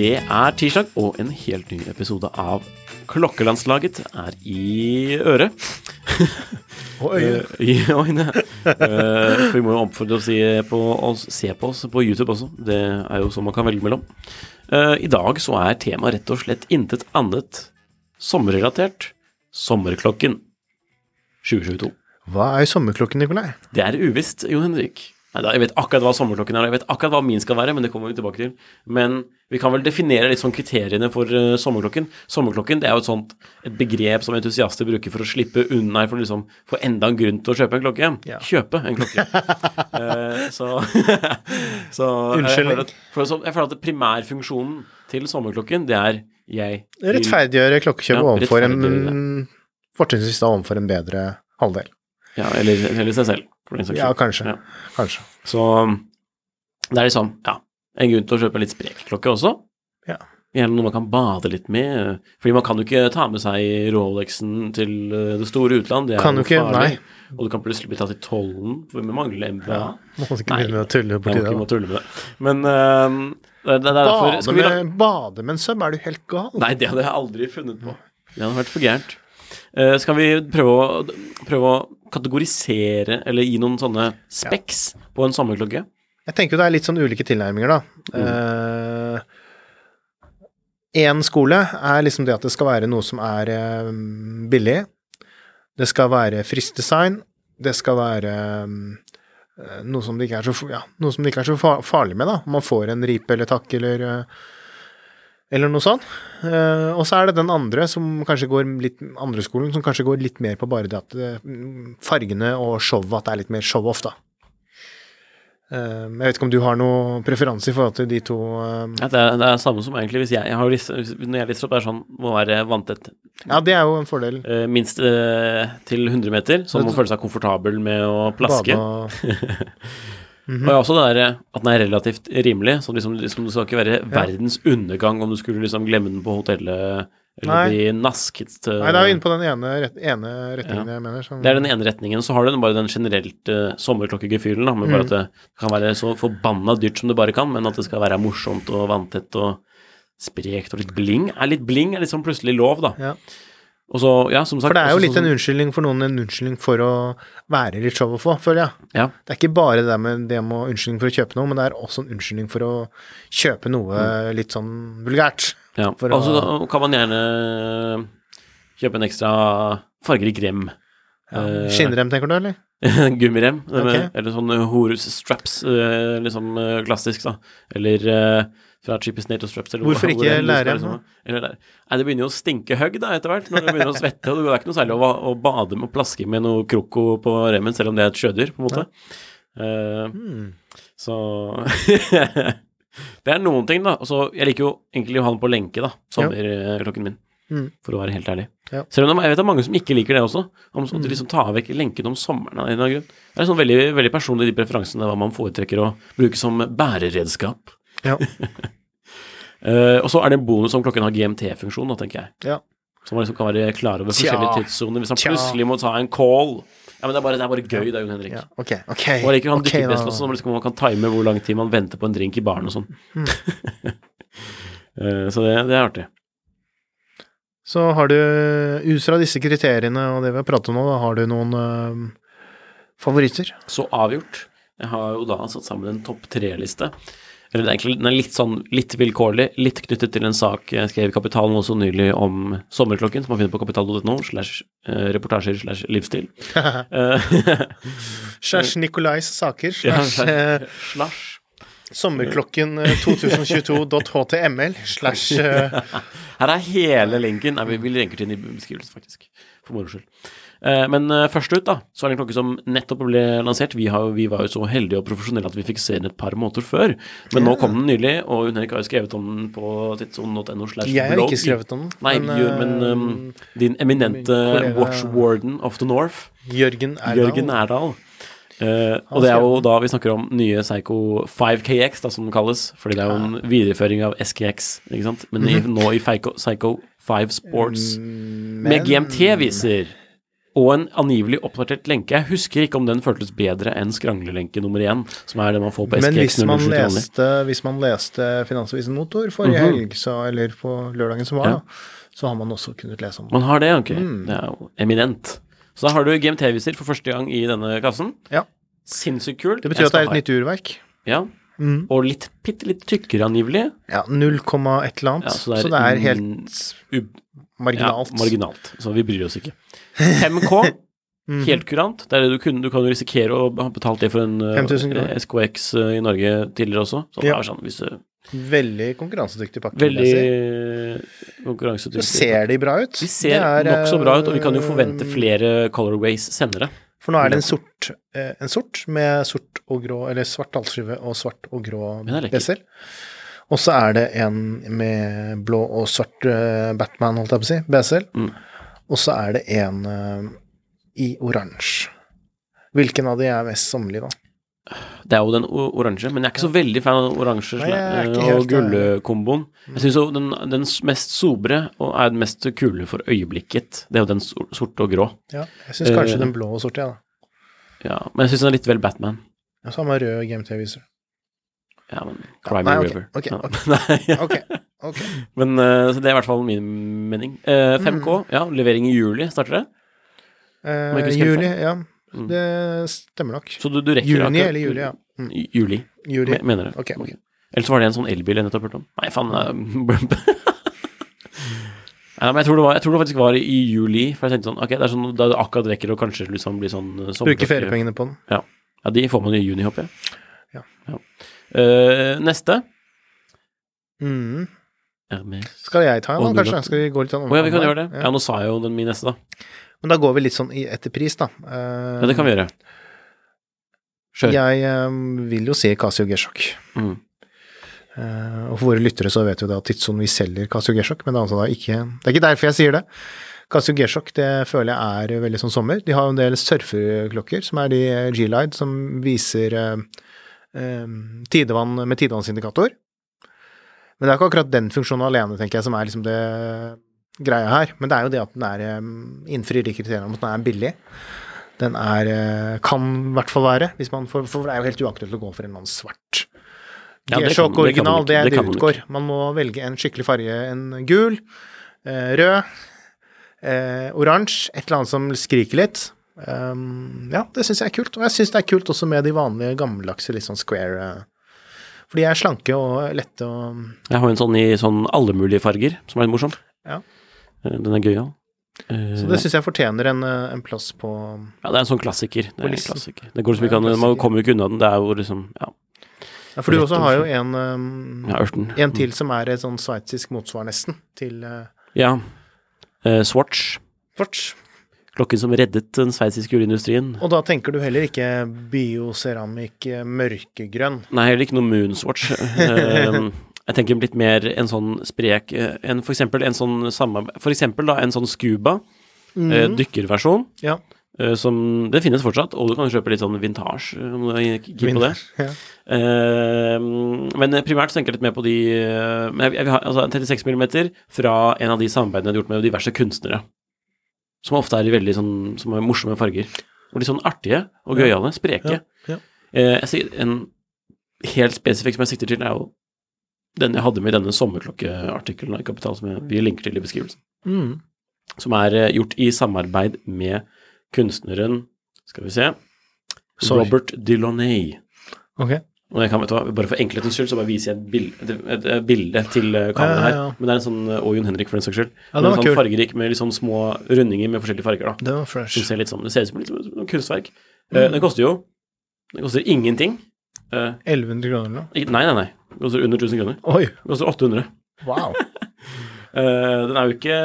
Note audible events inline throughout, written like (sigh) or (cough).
Det er tirsdag, og en helt ny episode av Klokkelandslaget er i øret. (laughs) Og øyne. (laughs) I øynene. Eh, for vi må jo oppfordre å, si på, å se på oss på YouTube også. Det er jo sånn man kan velge mellom. Eh, I dag så er temaet rett og slett intet annet sommerrelatert. Sommerklokken 2022. Hva er sommerklokken, Nikolai? Det er uvisst, Jon Henrik. Jeg vet akkurat hva sommerklokken er, jeg vet akkurat hva min skal være, men det kommer vi tilbake til. Men vi kan vel definere litt sånn kriteriene for uh, sommerklokken. Sommerklokken det er jo et sånt et begrep som entusiaster bruker for å slippe unna, for å liksom få enda en grunn til å kjøpe en klokke. Ja. Kjøpe en klokke. uh, (laughs) så (laughs) så Unnskyldning. Jeg jeg føler at primærfunksjonen til sommerklokken, det er jeg vil- Rettferdiggjøre klokkekjøpet Ja, overfor en Fortrinnsvis da overfor en bedre halvdel. Ja, eller, eller seg selv, Ja, kanskje. Ja. Kanskje. Så det er liksom, ja, en grunn til å kjøpe litt sprek klokke også. Ja. Gjerne noe man kan bade litt med. Fordi man kan jo ikke ta med seg Rolexen til eh, det store utland. Det er Kan jo du ikke, farlig. nei. Og du kan plutselig bli tatt i tollen for vi mangler MBA. Må ikke Nei. begynne å tulle Jeg borti må det. ikke må tulle med det. Men eh, det, det er derfor Bade skal vi med, bade med en søm, er du helt gal? Nei, det hadde jeg aldri funnet på. Det hadde vært for gærent. Uh, skal vi prøve å, prøve å kategorisere, eller gi noen sånne speks på en sommerklokke? Jeg tenker jo det er litt sånn ulike tilnærminger, da. Mm. uh, skole er liksom det at det skal være noe som er uh, billig. Det skal være friskt design. Det skal være eh, noe som det ikke er så, ja, noe som det ikke er så fa- farlig med, da. Om man får en ripe eller takk eller eh, eller noe sånt. Uh, og så er det den andre som kanskje går litt andre skolen, som kanskje går litt mer på bare det at eh, fargene og showet, at det er litt mer show-off, da. Uh, jeg vet ikke om du har noen preferanse i forhold til de to uh, Ja, det, er, det er samme som egentlig hvis jeg, jeg har list, Når jeg lister opp, er sånn må være vanntett Ja, det er jo en fordel. minst til 100 meter, så man må føle seg komfortabel med å plaske. Bade og (laughs) Og jeg har også det der eh, at den er relativt rimelig, så liksom, liksom det skal ikke være verdens undergang om du skulle liksom glemme den på hotellet eller Nei. bli nasket. eh, Nei, det er jo inne på den ene, rett, ene retningen jeg mener. Som, Det er den ene retningen. Så har du den bare den generelt uh, sommerklokkegefylen, da, med bare at det kan være så forbanna dyrt som det bare kan, men at det skal være morsomt og vanntett og sprekt og litt bling. Er litt bling er liksom plutselig lov, da. Ja. Så, ja, som sagt For det er jo også litt sånn- en unnskyldning for noen, en unnskyldning for å være litt show få, føler jeg. Ja. Det er ikke bare det med det med unnskyldning for å kjøpe noe, men det er også en unnskyldning for å kjøpe noe Mm. litt sånn vulgært. Ja. Og så kan man gjerne kjøpe en ekstra fargerik rem. Ja. Skinnrem, tenker du, eller? (laughs) Gummirem. Okay. med- Ok. Eller sånn Horus straps, eh, liksom eh, klassisk, da. Eller eh, fra Cheapest NATO straps. Eller Hvorfor ikke hvor du lærrem, liksom. Eller Nei, det begynner jo å stinke høgg da, etter hvert, når det begynner å svette. Og det er ikke noe særlig å, å bade med plaske med noe kroko på remmen, selv om det er et sjødyr, på en måte. Uh, Hmm. Så (laughs) Det er noen ting, da. Og så, jeg liker jo egentlig å ha den på lenke, da. Sommerklokken min. Mm. For å være helt ærlig. Ja. Selv om jeg vet det er mange som ikke liker det også. Om så, at de liksom tar vekk lenken om sommeren av en eller annen grunn. Det er sånn veldig, veldig personlig de preferansene hva man foretrekker å bruke som bæreredskap. Ja. uh, (laughs) og så er det en bonus om klokken har GMT-funksjon, da, tenker jeg. ja. Så man liksom kan være klar over Tja. forskjellige tidssoner. Hvis han Tja. plutselig må ta en call Ja, men det er bare, det er bare gøy, da, Jon Henrik. Ja, ok, ok. Jeg liker han okay, best også, liksom man kan time hvor lang tid man venter på en drink i baren og sånn. (laughs) Eh, så det, det er artig. Så har du, ut fra disse kriteriene og det vi har pratet om nå, da, har du noen uh, favoritter? Så avgjort. Jeg har jo da satt sammen en topp tre-liste. Eller er egentlig, den er litt sånn litt vilkårlig, litt knyttet til en sak jeg skrev i Kapitalen også nylig om sommerklokken, som man finner på kapital.no, slash eh, reportasjer slash livsstil. (laughs) (laughs) Eh, Slash Nikolais saker, slash ja, slash sommerklokken eh, 2022.html, slash (laughs) eh, Her er hele linken. Nei, vi, lenker til den i beskrivelsen, faktisk. For moro skyld. Eh, men eh, først ut, da, så er det en klokke som nettopp ble lansert. Vi, har, vi var jo så heldige og profesjonelle at vi fikk se den et par måneder før. Men nå kom den nylig, og Jon Erik har jo skrevet om den på tidssonen.no Jeg har ikke skrevet om den. Nei, men, men eh, um, din eminente min kollega- watch warden of the North, Jørgen Erdal. Jørgen Erdal. Eh, og det er jo da vi snakker om nye Psycho 5KX, da, som den kalles. Fordi det er jo en videreføring av SKX, ikke sant. Men i, nå i Psycho, Psycho 5 Sports Men... med GMT-viser. Og en angivelig oppdatert lenke. Jeg husker ikke om den føltes bedre enn skranglelenke nummer én, som er det man får på Men hvis SKX man, 007 til vanlig. leste, hvis man leste Finansavisen Motor forrige Mhm. helg, så, eller på lørdagen som var, Ja. så har man også kunnet lese om det. Man har det, ok. Mm. Det er jo eminent. Så da har du GMT-viser for første gang i denne kassen. Ja. Sinnssykt kult. Det betyr at det er et nytt urverk. Ja, Mm. og litt, bitte litt tykkere angivelig. Ja, 0, et eller annet. Ja, så, det er helt marginalt. Ja, marginalt. Så vi bryr oss ikke. 5K, (laughs) Mm. helt kurant. Det er det du, kunne, du kan risikere å ha betalt det for en uh, SKX uh, i Norge tidligere også. Så det Ja. er sånn, hvis du Veldig konkurransedyktig pakke. Veldig konkurransedyktig. Så ser de bra ut. De ser er, nokså bra ut, og vi kan jo eh, forvente flere colorways senere. For nå er det en sort, eh, en sort med sort og grå, eller svart halsskive og svart og grå bezel. Og så er det en med blå og svart eh, Batman, holdt jeg på å si, besel. Mm. Og så er det en i oransje. Hvilken av de er mest sommerlig, da? Det er jo den oransje, men jeg er ikke så veldig fan av den oransje eh, og gullkomboen. Jeg syns jo den, den mest sobre og er den mest kule for øyeblikket, det er jo den sorte og grå. Ja, jeg syns kanskje uh, den blå og sorte, ja, da. Ja, men jeg syns den er litt vel Batman. Ja, så har man rød GMT-viser. Ja, men Ja, nei, River. ok, Ja. ok. (laughs) Ja. okay, okay. (laughs) Men uh, det er i hvert fall min mening. Uh, 5K, ja, levering i juli starter det. Eh, juli, ja. Mm. Det stemmer nok. Så du, du rekker Juni akkurat- eller juli, ja. Mm. Juli, Juli. me- mener du? okay. Eller Ellers var det en sånn elbil jeg nettopp hørte om. Nei, faen. Ja, (laughs) men jeg tror, det var, jeg tror det faktisk var i juli, for jeg tenkte sånn Ok, det er sånn da du akkurat rekker å kanskje liksom bli sånn eh, Bruke feriepengene på den. Ja. ja, de får man i juni, håper jeg. Ja. Eh, neste Mm. Skal jeg ta en, kanskje? Skal vi gå litt sånn Oh, ja, vi kan gjøre det. Ja. Ja. nå sa jeg jo den min neste, da. Men da går vi litt sånn etter pris, da. Eh, Ja, det kan vi gjøre. Kjør. Jeg eh, vil jo si Casio G-sjokk. Mm. Eh, og for våre lyttere så vet jo da at Tidsson vi selger Casio G-sjokk, men det er altså ikke Det er ikke derfor jeg sier det. Casio G-sjokk det føler jeg er veldig sånn sommer. De har jo en del surfeklokker, som er de G-Lide, som viser eh, eh, tidevann med tidevannsindikator. Men det er ikke akkurat den funksjonen alene, tenker jeg, som er liksom det greia her. Men det er jo det at den er eh, innfrir de kriteriene om at den er billig. Den er eh, Kan i hvert fall være, hvis man får, for det er jo helt uaktuelt å gå for en annen svart. Ja, G-sjokk det original, det er Det det utgår. Man må velge en skikkelig farge. En gul, eh, rød, eh, oransje, et eller annet som skriker litt. Um, ja, det syns jeg er kult. Og jeg syns det er kult også med de vanlige gammeldagse litt sånn square For de er slanke og lette og Jeg har en sånn i sånn alle mulige farger, som er litt morsom. Ja. Eh, Den er gøyal. Eh, Så det syns jeg fortjener en, eh, en plass på Ja, det er en sånn klassiker. Det er en klassiker. Det går som er ikke an, Man kommer jo ikke unna den. Det er jo liksom Ja, Ja, for du også har jo en ja ørten. En til som er et sånn sveitsisk motsvar, nesten, til Ja. Eh, Swatch. Swatch. Klokken som reddet den sveitsiske juleindustrien. Og da tenker du heller ikke bioceramikk eh, mørkegrønn. Nei, heller ikke noe Moonswatch. (laughs) Jeg tenker litt mer en sånn sprek eh, en, For eksempel en sånn For eksempel da en sånn scuba, eh, Mhm. dykkerversjon, Ja. eh, som Det finnes fortsatt, og du kan kjøpe litt sånn vintage eh, om du er keen på det. Ja. Eh, men primært tenker jeg litt mer på de eh, men jeg, jeg ha, altså, en 36 mm fra en av de samarbeidene jeg har gjort med diverse kunstnere. Som ofte er i veldig sånn Som er morsomme farger. Og litt sånn artige og gøyale, spreke. Ja, ja. Eh, jeg sier en helt spesifikk som jeg sikter til, er jo den jeg hadde med i denne sommerklokkeartikkelen i Kapital, som vi linker til i beskrivelsen. Mm. Som er eh, gjort i samarbeid med kunstneren Skal vi se Sorry. Robert Delaunay. Okay. Og jeg kan, vet du hva, bare For enkelhetens skyld så bare viser jeg et bilde, et, et bilde til eh, kameraet her. ja, ja. Men det er en sånn eh, Og Jon Henrik, for den saks skyld. Ja, det var en sånn kul. fargerik med litt sånn små rundinger med forskjellige farger. da Det var Som fresh. ser litt sånn, Det ser ut som som et kunstverk. Eh, den koster jo Den koster ingenting. Uh, 1100 kroner eller noe. nei, nei, nei. Koster under 1000 kroner. Oi, koster 800. wow. (laughs) Eh, den er jo ikke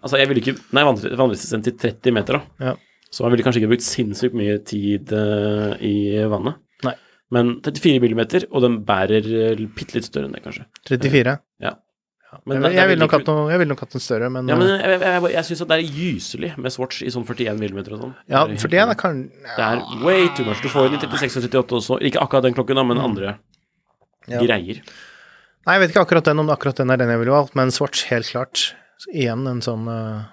Altså, jeg ville ikke er vanligvis sendt til 30 meter, da. Ja. Så man ville kanskje ikke brukt sinnssykt mye tid uh, i vannet. Nei. Men 34 millimeter, og den bærer uh, bitte litt større enn det, kanskje. 34. Ja. Men jeg, jeg ville nok, ville nok hatt en større, men Ja, men eh, jeg, jeg, jeg, syns det er gyselig med Swatch i sånn 41 millimeter og sånn. Ja, for det er kan Det er way too much. Du får den i 36 og 38 også. Ikke akkurat den klokken, da, men andre Ja. greier. Nei, jeg vet ikke akkurat den, om akkurat den er den jeg ville valgt, men Swatch, helt klart. Igjen en sånn uh,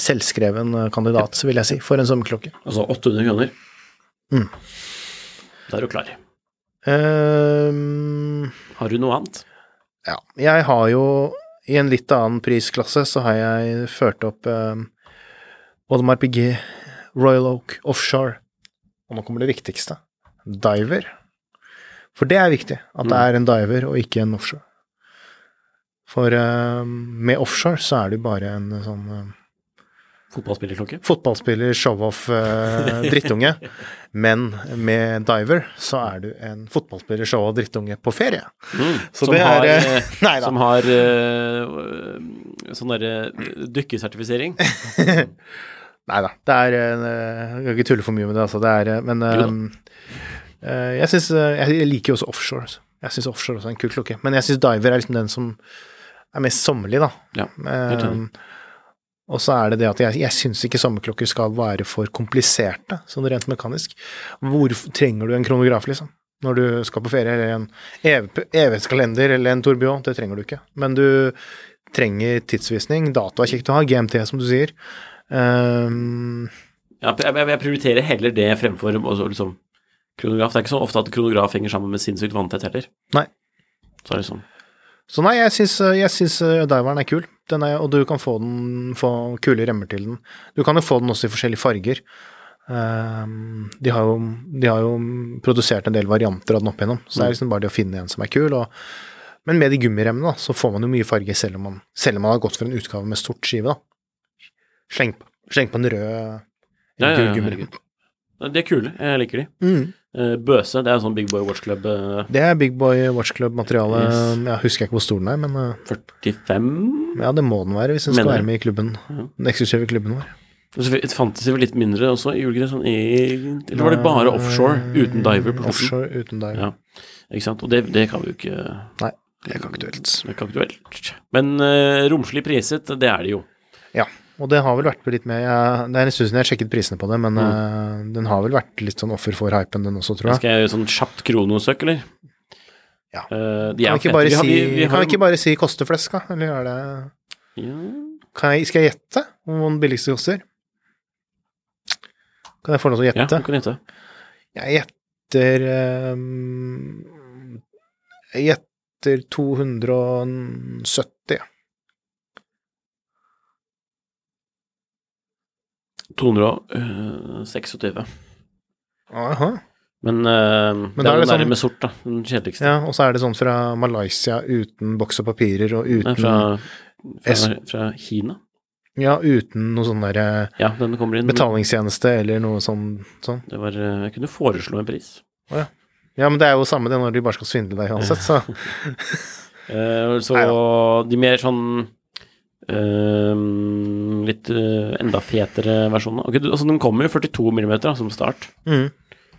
selvskreven eh, kandidat, vil jeg si, for en sommerklokke. Altså 800 kroner. Mm. Da er du klar. Um, Har du noe annet? ja, jeg har jo i en litt annen prisklasse så har jeg ført opp um, Audemars Piguet Royal Oak Offshore. Og nå kommer det viktigste. Diver. For det er viktig, at det Mm. er en diver og ikke en offshore. For uh, med offshore så er du bare en sånn uh, Fotballspillerklokke? fotballspiller, show-off, eh, (laughs) drittunge. Men med diver så er du en fotballspiller, show-off, drittunge på ferie. Mm. Så som, det er, har, eh, eh, (laughs) nei da. som har eh, sånn derre dykkesertifisering. (laughs) Nei da. Det er eh, Jeg kan ikke tulle for mye med det, altså. Det er eh, Men Jo eh, eh, jeg synes, Jeg liker jo også offshore. altså. Jeg syns offshore også er en kul klokke. Men jeg syns diver er liksom den som er mest sommerlig, da. Ja, um. Eh, og så er det det at jeg, jeg syns ikke sommerklokker skal være for kompliserte, sånn rent mekanisk. Hvor trenger du en kronograf, liksom? Når du skal på ferie, eller en ev- evighetskalender eller en tourbillon, det trenger du ikke. Men du trenger tidsvisning, data er kjekt å ha, GMT som du sier. Um, Ja, jeg, jeg prioriterer heller det fremfor å liksom, kronograf. Det er ikke så ofte at kronograf henger sammen med sinnssykt vanntett heller. Nei. Så er det sånn. så nei, jeg syns, jeg syns eh, diveren er kul, den er, og du kan få den, få kule remmer til den. Du kan jo få den også i forskjellige farger. Um, de, har jo, de har jo produsert en del varianter av den opp igjennom, så det er liksom bare det å finne en som er kul. Og, men med de gummiremmene da, så får man jo mye farge selv om man, selv om man har gått for en utgave med stort skive. da. Sleng, på- sleng på en rød Ja, ja, ja, gummirem. De er kule. Jeg liker de. Mm. Eh, Bøse, det er sånn Big Boy Watch Club eh, Det er Big Boy Watch Club-materiale. Yes. Jeg husker ikke hvor stor den er, men eh, 45 ja, det må den være hvis den skal være med i klubben. Ja. Den eksklusive klubben vår. Fantes det litt mindre også, gjorde ikke det sånn? Eller var det bare offshore uten diver på? Offshore uten diver. Ja. Ikke sant? Og det, det kan vi jo ikke Nei, det er ikke aktuelt. Det er ikke aktuelt. Men uh, romslig priset, det er det jo. Ja, og det har vel vært litt med Det er en stund siden jeg sjekket prisene på det, men eh, den har vel vært litt sånn offer for hypen, den også, tror jeg. Skal jeg gjøre sånn kjapt kronosøk, eller? Ja. Uh, de Kan vi ikke bare, si, Vi vi- vi har ikke bare si koster flesk, da? Eller er det ja. kan jeg, Skal jeg gjette om den billigste koster? Kan jeg få lov til å ja, du kan gjette. Jeg gjetter um, Jeg gjetter 270. 226. Aha. Men, eh, det er er det sånn- nærme sort, da. Den kjedeligste. Ja, og så er det sånn fra Malaysia uten boks og papirer og uten Nei, fra, fra, fra Kina. Ja, uten noe sånn derre Ja, den betalingstjeneste eller noe sånn, sånn. Det var, eh, jeg kunne foreslå en pris. Ja, men det er jo samme det når de bare skal svindle deg uansett, så (laughs) Eh, så de mer sånn eh, litt uh, enda fetere versjoner. Okay, altså, den kommer jo 42 mm da, som start. mm.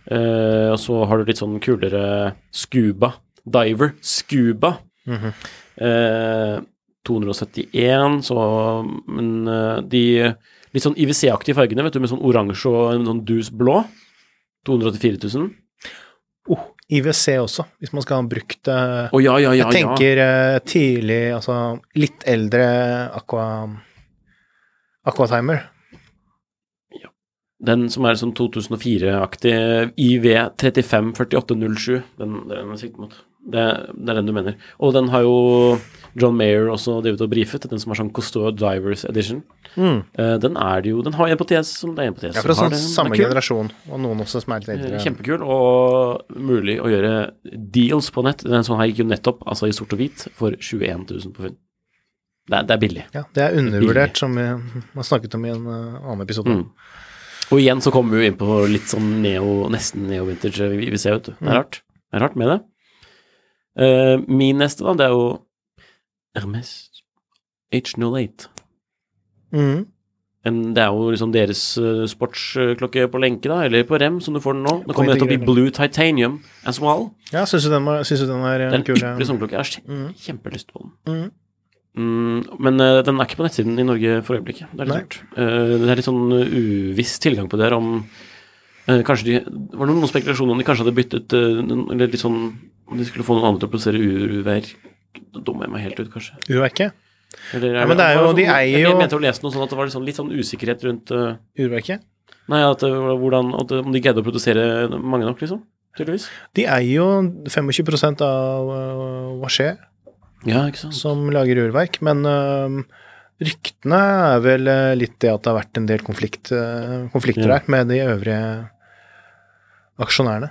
Uh, og så har du litt sånn kulere scuba. Diver. Scuba. Mhm. Eh, 271, så Men eh, de litt sånn IWC-aktige fargene, vet du, med sånn oransje og en sånn dus blå. 284 000. oh, IWC også, hvis man skal ha brukt det Oh, ja, ja, ja. Jeg tenker eh, tidlig, altså litt eldre Aqua Aquatimer. Den som er sånn 2004-aktig IV354807, den, er den jeg sikter mot. Det, det er den du mener. Og den har jo John Mayer også drevet og brifet, den som har sånn Cousteau Divers Edition. Eh, den er det jo Den har en på TS som det er en på TS. Mm. Ja, fra sånn samme generasjon, og noen også som er litt eldre. Eh, Kjempekul, og mulig å gjøre deals på nett. Den sånn her gikk jo nettopp, altså i sort og hvit, for 21 000 på funn. Det det er billig. Ja, det er undervurdert, som vi har snakket om i en eh, annen episode. Mm. Og igjen så kommer vi jo inn på litt sånn neo, nesten neo-vintage vi, vi ser, vet du. Det Mm. er rart. Det er rart med det. Eh, min neste, da, det er jo Hermes H08. Mm. En, det er jo liksom deres uh, sportsklokke på lenke, da, eller på rem, som du får den nå. Det kommer nettopp i bli Blue Titanium as well. Ja, syns du den, var- synes du den er Det eh, er en kul? ypperlig sommerklokke. Jeg har Mhm. kjempelyst på den. Mm. Mm, men uh, den er ikke på nettsiden i Norge for øyeblikket. Det er litt uh. Det er litt sånn uh, uviss tilgang på det her om uh, Kanskje de var det noen spekulasjoner om de kanskje hadde byttet Eller litt sånn Om de skulle få noen andre til å produsere urverk. Da dummer jeg meg helt ut, kanskje. Urverket? Eller, Ja, men det er jo- sånn- de eier jo- jeg mente å lese noe sånn at det var litt sånn, sånn usikkerhet rundt uh, Urverket? Nei, at, var hvordan, at om de greide å produsere mange nok, liksom. Tydeligvis. De eier jo 25% av uh, Waché, Ja, som lager urverk, men uh, ryktene er vel litt det at det har vært en del konflikt, uh, konflikter Ja. der med de øvrige aksjonærene.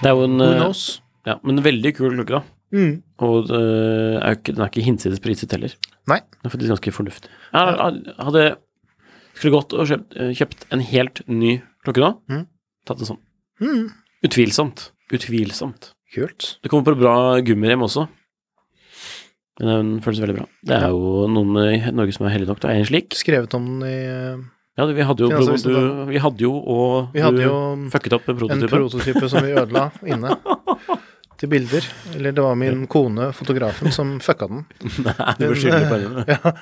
Det er jo en eh? Ja, men en veldig kul klokke, da. Mm. Og det er ikke, den er ikke hinsides priset heller. Nei. Den er faktisk ganske fornuftig. Jeg hadde skulle gått og kjøpt, eh, kjøpt en helt ny klokke nå. Mm. Tatt en sånn. Mm. Utvilsomt. Utvilsomt. Kult. Det kommer på bra gummirem også. Den føles veldig bra. Det er jo noen i Norge som er heldige nok til å eie en slik. Skrevet om den i øh, Ja, vi hadde jo, Finansavisen, du, vi hadde jo og Vi hadde jo fucket opp en en prototype. som vi ødela inne. (laughs) Til bilder. Eller det var min kone, fotografen, som fucka den. (laughs) Nei, du var skyldig på henne. (laughs) Ja.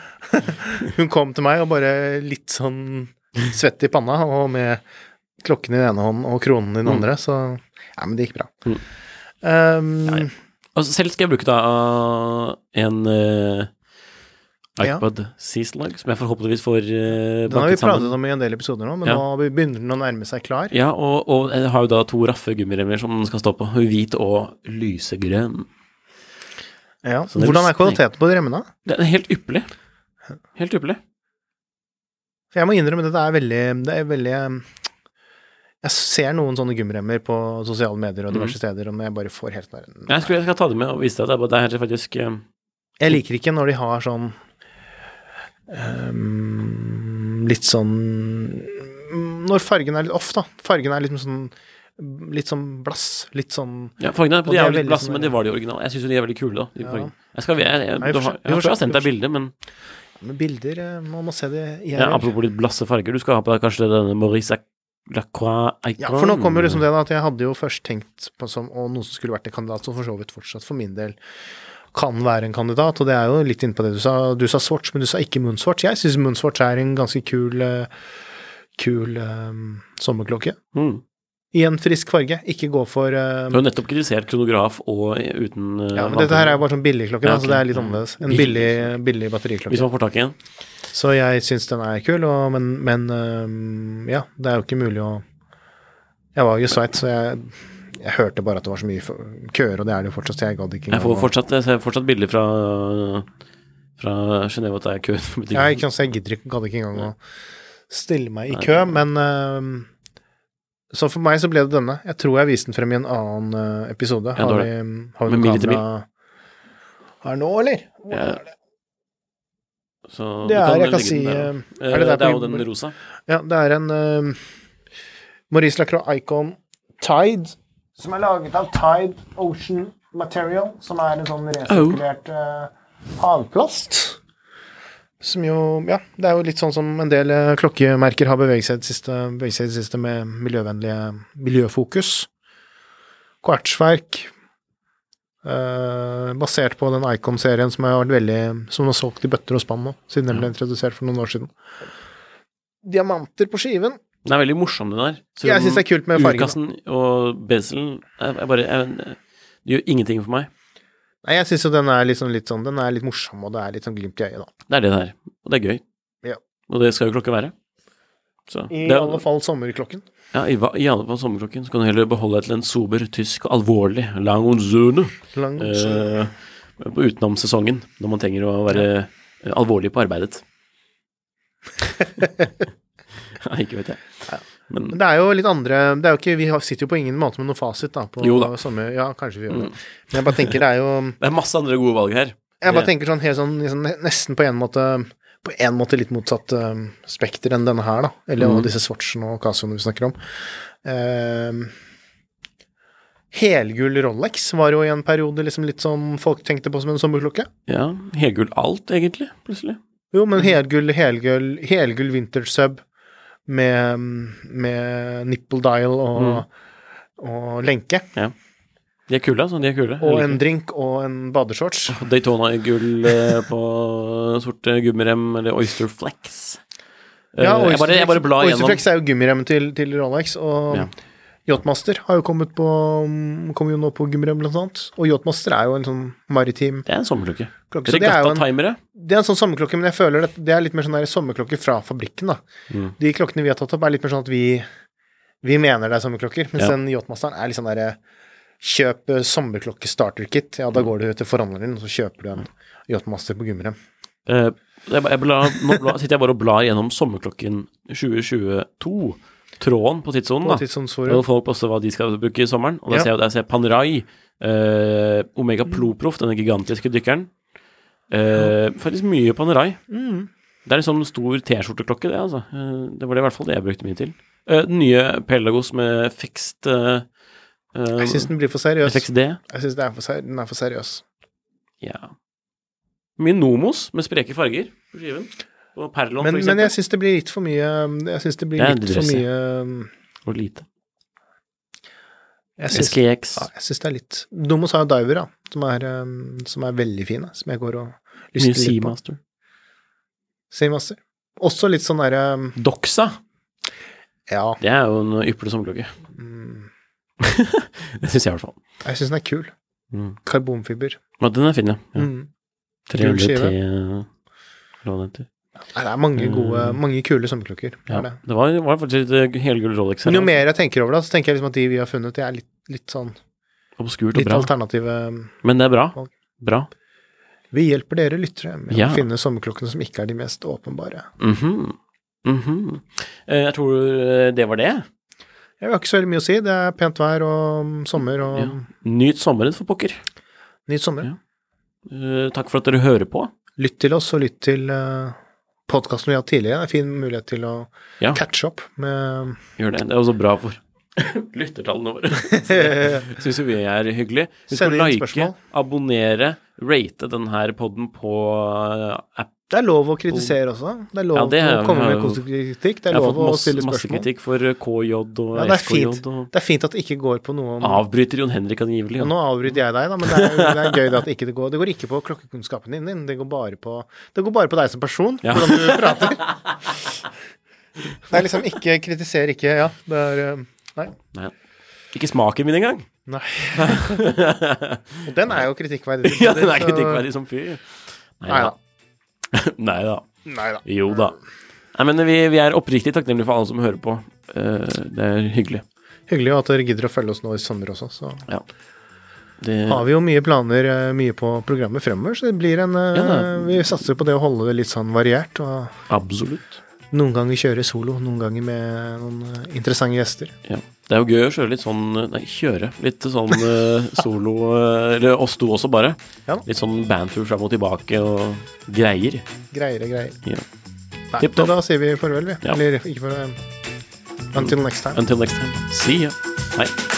Hun kom til meg og bare litt sånn svett i panna, og med klokken i den ene hånden og kronen i den Mm. andre, så Ja, men det gikk bra. Um, Ja, ja. Altså, selv skal jeg bruke da en uh, Ja. iPod C-Slug, som jeg forhåpentligvis får uh, Den har vi sammen. pratet om i en del episoder nå, men Ja. nå begynner den å nærme seg klar. Ja, og, og jeg har jo da to raffe gummiremmer som den skal stå på. Hvit og lysegrønn. Ja. Så Hvordan er kvaliteten på de remmene? Det er helt ypperlig. Helt ypperlig. For jeg må innrømme at det er veldig, det er veldig um, Jeg ser noen sånne gummiremmer på sosiale medier og diverse diverse steder, og jeg bare får helt nær Jeg, jeg skal ta det med og vise deg at det er faktisk um, Jeg liker ikke når de har sånn um, Litt sånn Når fargen er litt off, da. Fargen er litt sånn Litt sånn blass. Litt sånn Ja, fargene de er jo litt blasse, men det var de originale. Jeg syns jo de er veldig kule, da. De Ja. Jeg, skal, jeg, jeg, Nei, du har, jeg jeg har sendt deg bilde, men med bilder eh, Man må se det i ja, apropos litt blasse farger, du skal ha på deg kanskje denne Maurice Lacroix Ja, for nå kommer liksom det da, at jeg hadde jo først tenkt på som og noen som skulle vært en kandidat, som for så vidt fortsatt for min del kan være en kandidat, og det er jo litt innpå det du sa. Du sa Swatch, men du sa ikke Moonswatch. Jeg syns Moonswatch er en ganske kul eh, kul um, sommerklokke. Mm. I en frisk farge. Ikke gå for eh, Du har nettopp kritisert kronograf og uten uh, Ja, men dette her er jo bare sånn billigklokke, Ja, okay. så det er litt annerledes. En Billig. billig, batteriklokke. Hvis man får tak i en. Så jeg syns den er kul, og, men, men øhm, ja, det er jo ikke mulig å Jeg var jo i Sveits, så jeg Jeg hørte bare at det var så mye køer, og det er det jo fortsatt, så jeg gadd ikke Jeg får fortsatt, jeg ser fortsatt bilder fra Fra Genéve at det er kø. Ja, ikke sant, jeg gidder ikke, gadd ikke engang å stille meg i kø, men uh, Så for meg så ble det denne. Jeg tror jeg viste den frem i en annen eh, episode. Ja, Har vi, har vi Med noe mil til kamera her nå, eller? Ja. er det? Så Det er, jeg kan si der, eh, er det der det er jo den rosa. Ja, det er en uh, Maurice Lacroix Icon Tide, som er laget av Tide Ocean Material, som er en sånn resirkulert uh, havplast. Som jo Ja, det er jo litt sånn som en del eh, klokkemerker har beveget seg i det siste, beveget seg i det siste med miljøvennlige miljøfokus. Kvartsverk. uh, basert på den Icon-serien som har vært veldig Som har solgt i bøtter og spann nå, siden den ble introdusert for noen år siden. Diamanter på skiven. Den er veldig morsom, den der. Selv Jeg syns det er kult med fargen. Urkassen og bezelen jeg bare er, Det gjør ingenting for meg. Nei, jeg syns jo den er sånn, litt sånn Den er litt morsom, og det er litt sånn glimt i øyet, da. Det er det det er. Og det er gøy. Ja. Og det skal jo klokka være. Så, I det alle fall sommerklokken. Ja, i, i alle fall sommerklokken. Så kan du heller beholde deg til en sober, tysk alvorlig lang und zone Lang, eh, utenom sesongen, når man trenger å være ja. alvorlig på arbeidet. (laughs) (laughs) Nei, ikke vet jeg. Men Men det er jo litt andre Det er jo ikke Vi sitter jo på ingen måte med noen fasit, da. På Jo da. Sommer, ja, kanskje vi gjør det. Mm. Men jeg bare tenker det er jo (laughs) det er masse andre gode valg her. Jeg bare tenker sånn helt sånn liksom, nesten på en måte På en måte litt motsatt uh, spekter enn denne her, da. Eller Mm. disse Swatchene og Casioene vi snakker om. Uh, helgull Rolex var jo i en periode liksom litt som folk tenkte på som en sommerklokke. Ja, helgull alt, egentlig, plutselig. Jo, men helgull, helgull, helgull vintage sub med, med nipple dial og, og lenke. De er kule, altså. De er kule. Og en drink og en badeshorts. (laughs) Daytona i gull eh, på sorte gummirem, eller Oyster Flex. Ja, Ja, jeg, bare, jeg bare Oyster Flex er jo gummiremmen til, til Rolex, og Ja. Yachtmaster har jo kommet på Kommer jo nå på gummirem, blant annet. Og Yachtmaster er jo en sånn maritim Det er en sommerklokke. klokke. Så det en, Regatta-timere. det er en sånn sommerklokke, men jeg føler det, det er litt mer sånn der sommerklokke fra fabrikken, da. Mm. De klokkene vi har tatt opp, er litt mer sånn at vi vi mener det er sommerklokker, mens Ja. den Yachtmasteren er litt sånn derre Kjøp eh, sommerklokke starter-kit. Ja, Mm. da går du til forhandleren, og så kjøper du en Yachtmaster på gummirem. Uh, jeg, jeg bla, nå bla, sitter jeg bare og blar gjennom sommerklokken 2022. Tråden på tidssonen, da. tidsåndsforum. Og folk poster hva de skal bruke i sommeren. Og der Ja. ser jeg, der ser jeg Panerai, eh, Omega Ploproff, denne gigantiske dykkeren. Eh, faktisk mye Panerai. Mm. Det er en sånn stor T-skjorteklokke, det, altså. Eh, det var det i hvert fall det jeg brukte mye til. Eh, den nye Pelagos med fixed eh, eh, Jeg syns den blir for seriøs. FXD. Jeg syns den er for seriøs. Ja. Mye Nomos med spreke farger på skiven. Og Perlon, Men, men jeg syns det blir litt for mye Jeg syns det blir Det litt for mye Og lite. Jeg syns, SKX. ja, jeg syns det er litt Domos har jo diver, da, som er, um, som er veldig fine, som jeg går og Mye lyster litt på. Seamaster. Seamaster. Også litt sånn derre um, Doxa. Ja. Det er jo en ypperlig sommerklokke. Mm, (laughs) Det syns jeg i hvert fall. jeg syns den er kul. Mm. Karbonfiber. Ja, den er fin, ja. ja. Mm. 300 Kul skive. T. Nei, det er mange gode, Mm. mange kule sommerklokker. Ja. det. Det var, var faktisk et eh, helgull Rolex her. Jo mer jeg tenker over det, så tenker jeg liksom at de vi har funnet, de er litt, litt sånn Obskurt og Litt bra. alternative Men det er bra. Bra. Vi hjelper dere lyttere med Ja. å finne sommerklokkene som ikke er de mest åpenbare. Mm -hmm. Mm -hmm. Jeg tror eh, det var det. Jeg har ikke så veldig mye å si. Det er pent vær og sommer og Ja. Nyt sommeren, for pokker. nyt sommer. Ja. Takk for at dere hører på. Lytt til oss, og lytt til podkasten vi har hatt tidligere. Er en fin mulighet til å Ja. catche opp med Gjør det. Det er også bra for (laughs) lyttertallene våre. (laughs) Syns jo vi er hyggelig. Husk å like, spørsmål. abonnere, rate denne poden podden på eh, app. Det er lov å kritisere også. Det er lov Ja, det er- å komme med konstruktiv kritikk. Det Jeg er har lov å masse, fått masse kritikk for eh, KJ og Ja, SKJ fint. og Det er fint at det ikke går på noe om Avbryter Jon Henrik angivelig. Ja, nå avbryter jeg deg, da, men det er, det er gøy det ikke går Det går ikke på klokkekunnskapen din. Det, går bare på, det går bare på deg som person, Ja. hvordan du prater. Det er liksom ikke kritiser, ikke Ja, det er eh, Nei. Nei. Ikke smaken min engang. nei. (laughs) Og den er jo kritikkverdig. ja, den er kritikkverdig som fy. Nei da. (laughs) Nei da. Jo da. Nei, men vi, vi er oppriktig takknemlige for alle som hører på. Eh, det er hyggelig. hyggelig at dere gidder å følge oss nå i sommer også. Så Ja. Det, har vi jo mye planer, eh, mye på programmet fremover, så det blir en eh, Ja. Vi satser på det å holde det litt sånn variert. Og absolutt. Noen ganger kjøre solo, noen ganger med noen eh, interessante gjester. Ja. Det er jo gøy å kjøre litt sånn Nei, kjøre litt sånn eh, (laughs) solo eh, Eller oss to også, bare. Ja. Litt sånn bandtur fram og tilbake og greier. Greier er greier. Ja. Nei, Tipp topp. da sier vi farvel, vi. Ja. Eller ikke farvel. Until next time. Until next time. See ya. Hei.